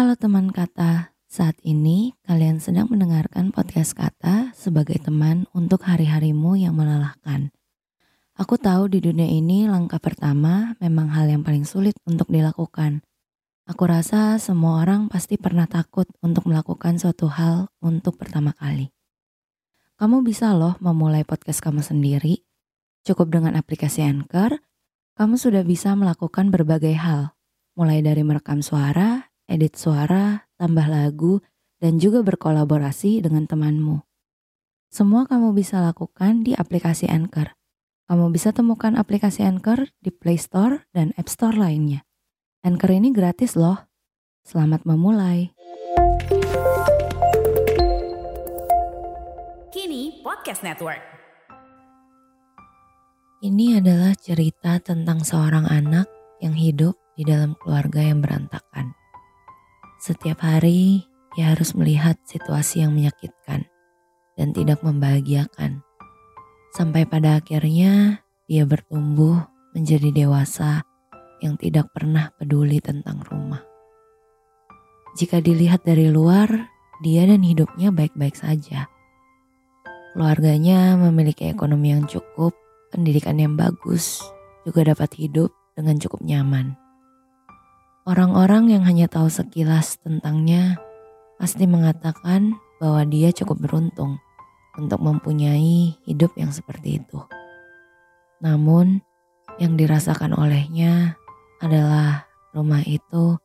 Halo teman kata, saat ini kalian sedang mendengarkan podcast kata sebagai teman untuk hari-harimu yang melelahkan. Aku tahu di dunia ini langkah pertama memang hal yang paling sulit untuk dilakukan. Aku rasa semua orang pasti pernah takut untuk melakukan suatu hal untuk pertama kali. Kamu bisa loh memulai podcast kamu sendiri. Cukup dengan aplikasi Anchor, kamu sudah bisa melakukan berbagai hal, mulai dari merekam suara, edit suara, tambah lagu, dan juga berkolaborasi dengan temanmu. Semua kamu bisa lakukan di aplikasi Anchor. Kamu bisa temukan aplikasi Anchor di Play Store dan App Store lainnya. Anchor ini gratis loh. Selamat memulai. Kini Podcast Network. Ini adalah cerita tentang seorang anak yang hidup di dalam keluarga yang berantakan. Setiap hari ia harus melihat situasi yang menyakitkan dan tidak membahagiakan. Sampai pada akhirnya dia bertumbuh menjadi dewasa yang tidak pernah peduli tentang rumah. Jika dilihat dari luar, dia dan hidupnya baik-baik saja. Keluarganya memiliki ekonomi yang cukup, pendidikan yang bagus, juga dapat hidup dengan cukup nyaman. Orang-orang yang hanya tahu sekilas tentangnya pasti mengatakan bahwa dia cukup beruntung untuk mempunyai hidup yang seperti itu. Namun, yang dirasakan olehnya adalah rumah itu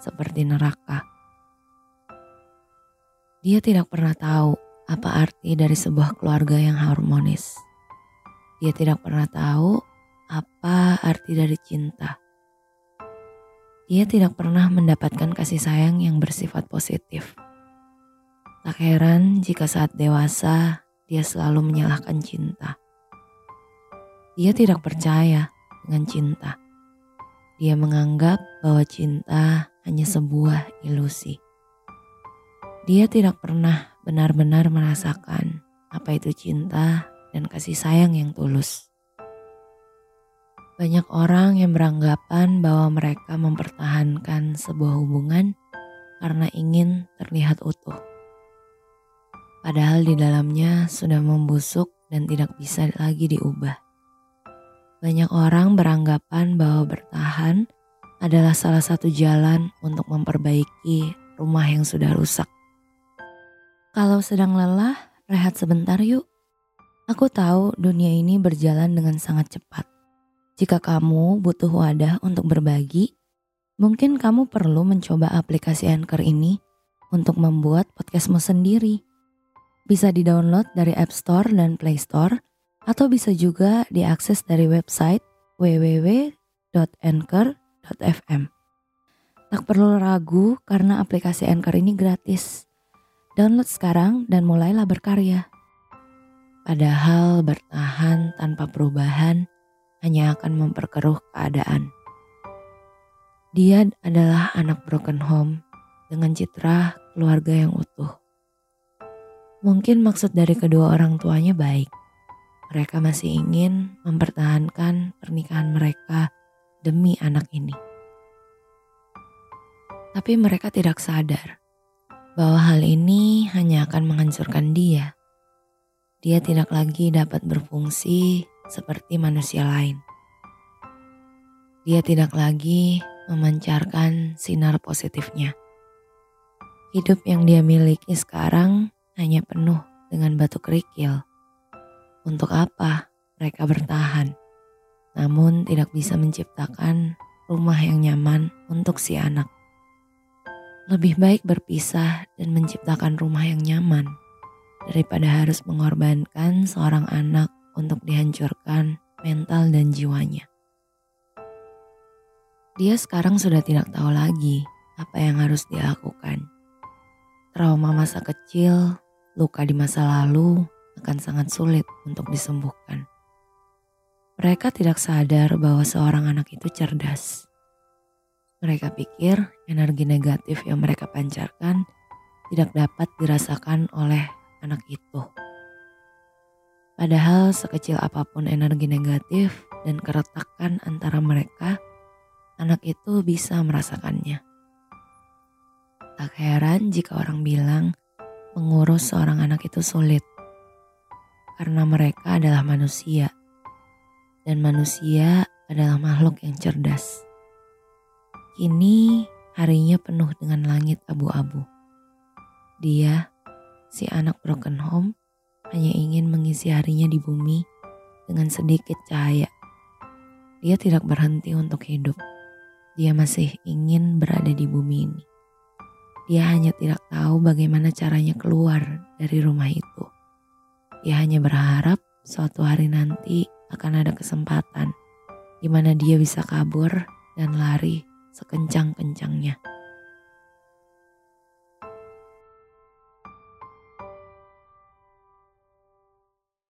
seperti neraka. Dia tidak pernah tahu apa arti dari sebuah keluarga yang harmonis. Dia tidak pernah tahu apa arti dari cinta. Dia tidak pernah mendapatkan kasih sayang yang bersifat positif. Tak heran jika saat dewasa dia selalu menyalahkan cinta. Dia tidak percaya dengan cinta. Dia menganggap bahwa cinta hanya sebuah ilusi. Dia tidak pernah benar-benar merasakan apa itu cinta dan kasih sayang yang tulus. Banyak orang yang beranggapan bahwa mereka mempertahankan sebuah hubungan karena ingin terlihat utuh. Padahal di dalamnya sudah membusuk dan tidak bisa lagi diubah. Banyak orang beranggapan bahwa bertahan adalah salah satu jalan untuk memperbaiki rumah yang sudah rusak. Kalau sedang lelah, rehat sebentar yuk. Aku tahu dunia ini berjalan dengan sangat cepat jika kamu butuh wadah untuk berbagi, mungkin kamu perlu mencoba aplikasi Anchor ini untuk membuat podcastmu sendiri. Bisa di-download dari App Store dan Play Store, atau bisa juga diakses dari website www.anchor.fm. Tak perlu ragu karena aplikasi Anchor ini gratis. Download sekarang dan mulailah berkarya. Padahal bertahan tanpa perubahan hanya akan memperkeruh keadaan. Dia adalah anak broken home dengan citra keluarga yang utuh. Mungkin maksud dari kedua orang tuanya baik. Mereka masih ingin mempertahankan pernikahan mereka demi anak ini. Tapi mereka tidak sadar bahwa hal ini hanya akan menghancurkan dia. Dia tidak lagi dapat berfungsi seperti manusia lain. Dia tidak lagi memancarkan sinar positifnya. Hidup yang dia miliki sekarang hanya penuh dengan batu kerikil. Untuk apa mereka bertahan, namun tidak bisa menciptakan rumah yang nyaman untuk si anak? Lebih baik berpisah dan menciptakan rumah yang nyaman daripada harus mengorbankan seorang anak untuk dihancurkan mental dan jiwanya. Dia sekarang sudah tidak tahu lagi apa yang harus dia lakukan. Trauma masa kecil, luka di masa lalu akan sangat sulit untuk disembuhkan. Mereka tidak sadar bahwa seorang anak itu cerdas. Mereka pikir energi negatif yang mereka pancarkan tidak dapat dirasakan oleh anak itu. Padahal sekecil apa pun energi negatif dan keretakan antara mereka, anak itu bisa merasakannya. Tak heran jika orang bilang mengurus seorang anak itu sulit. Karena mereka adalah manusia. Dan manusia adalah makhluk yang cerdas. Kini harinya penuh dengan langit abu-abu. Dia, si anak broken home, hanya ingin mengisi harinya di bumi dengan sedikit cahaya. Dia tidak berhenti untuk hidup. Dia masih ingin berada di bumi ini. Dia hanya tidak tahu bagaimana caranya keluar dari rumah itu. Dia hanya berharap suatu hari nanti akan ada kesempatan di mana dia bisa kabur dan lari sekencang-kencangnya.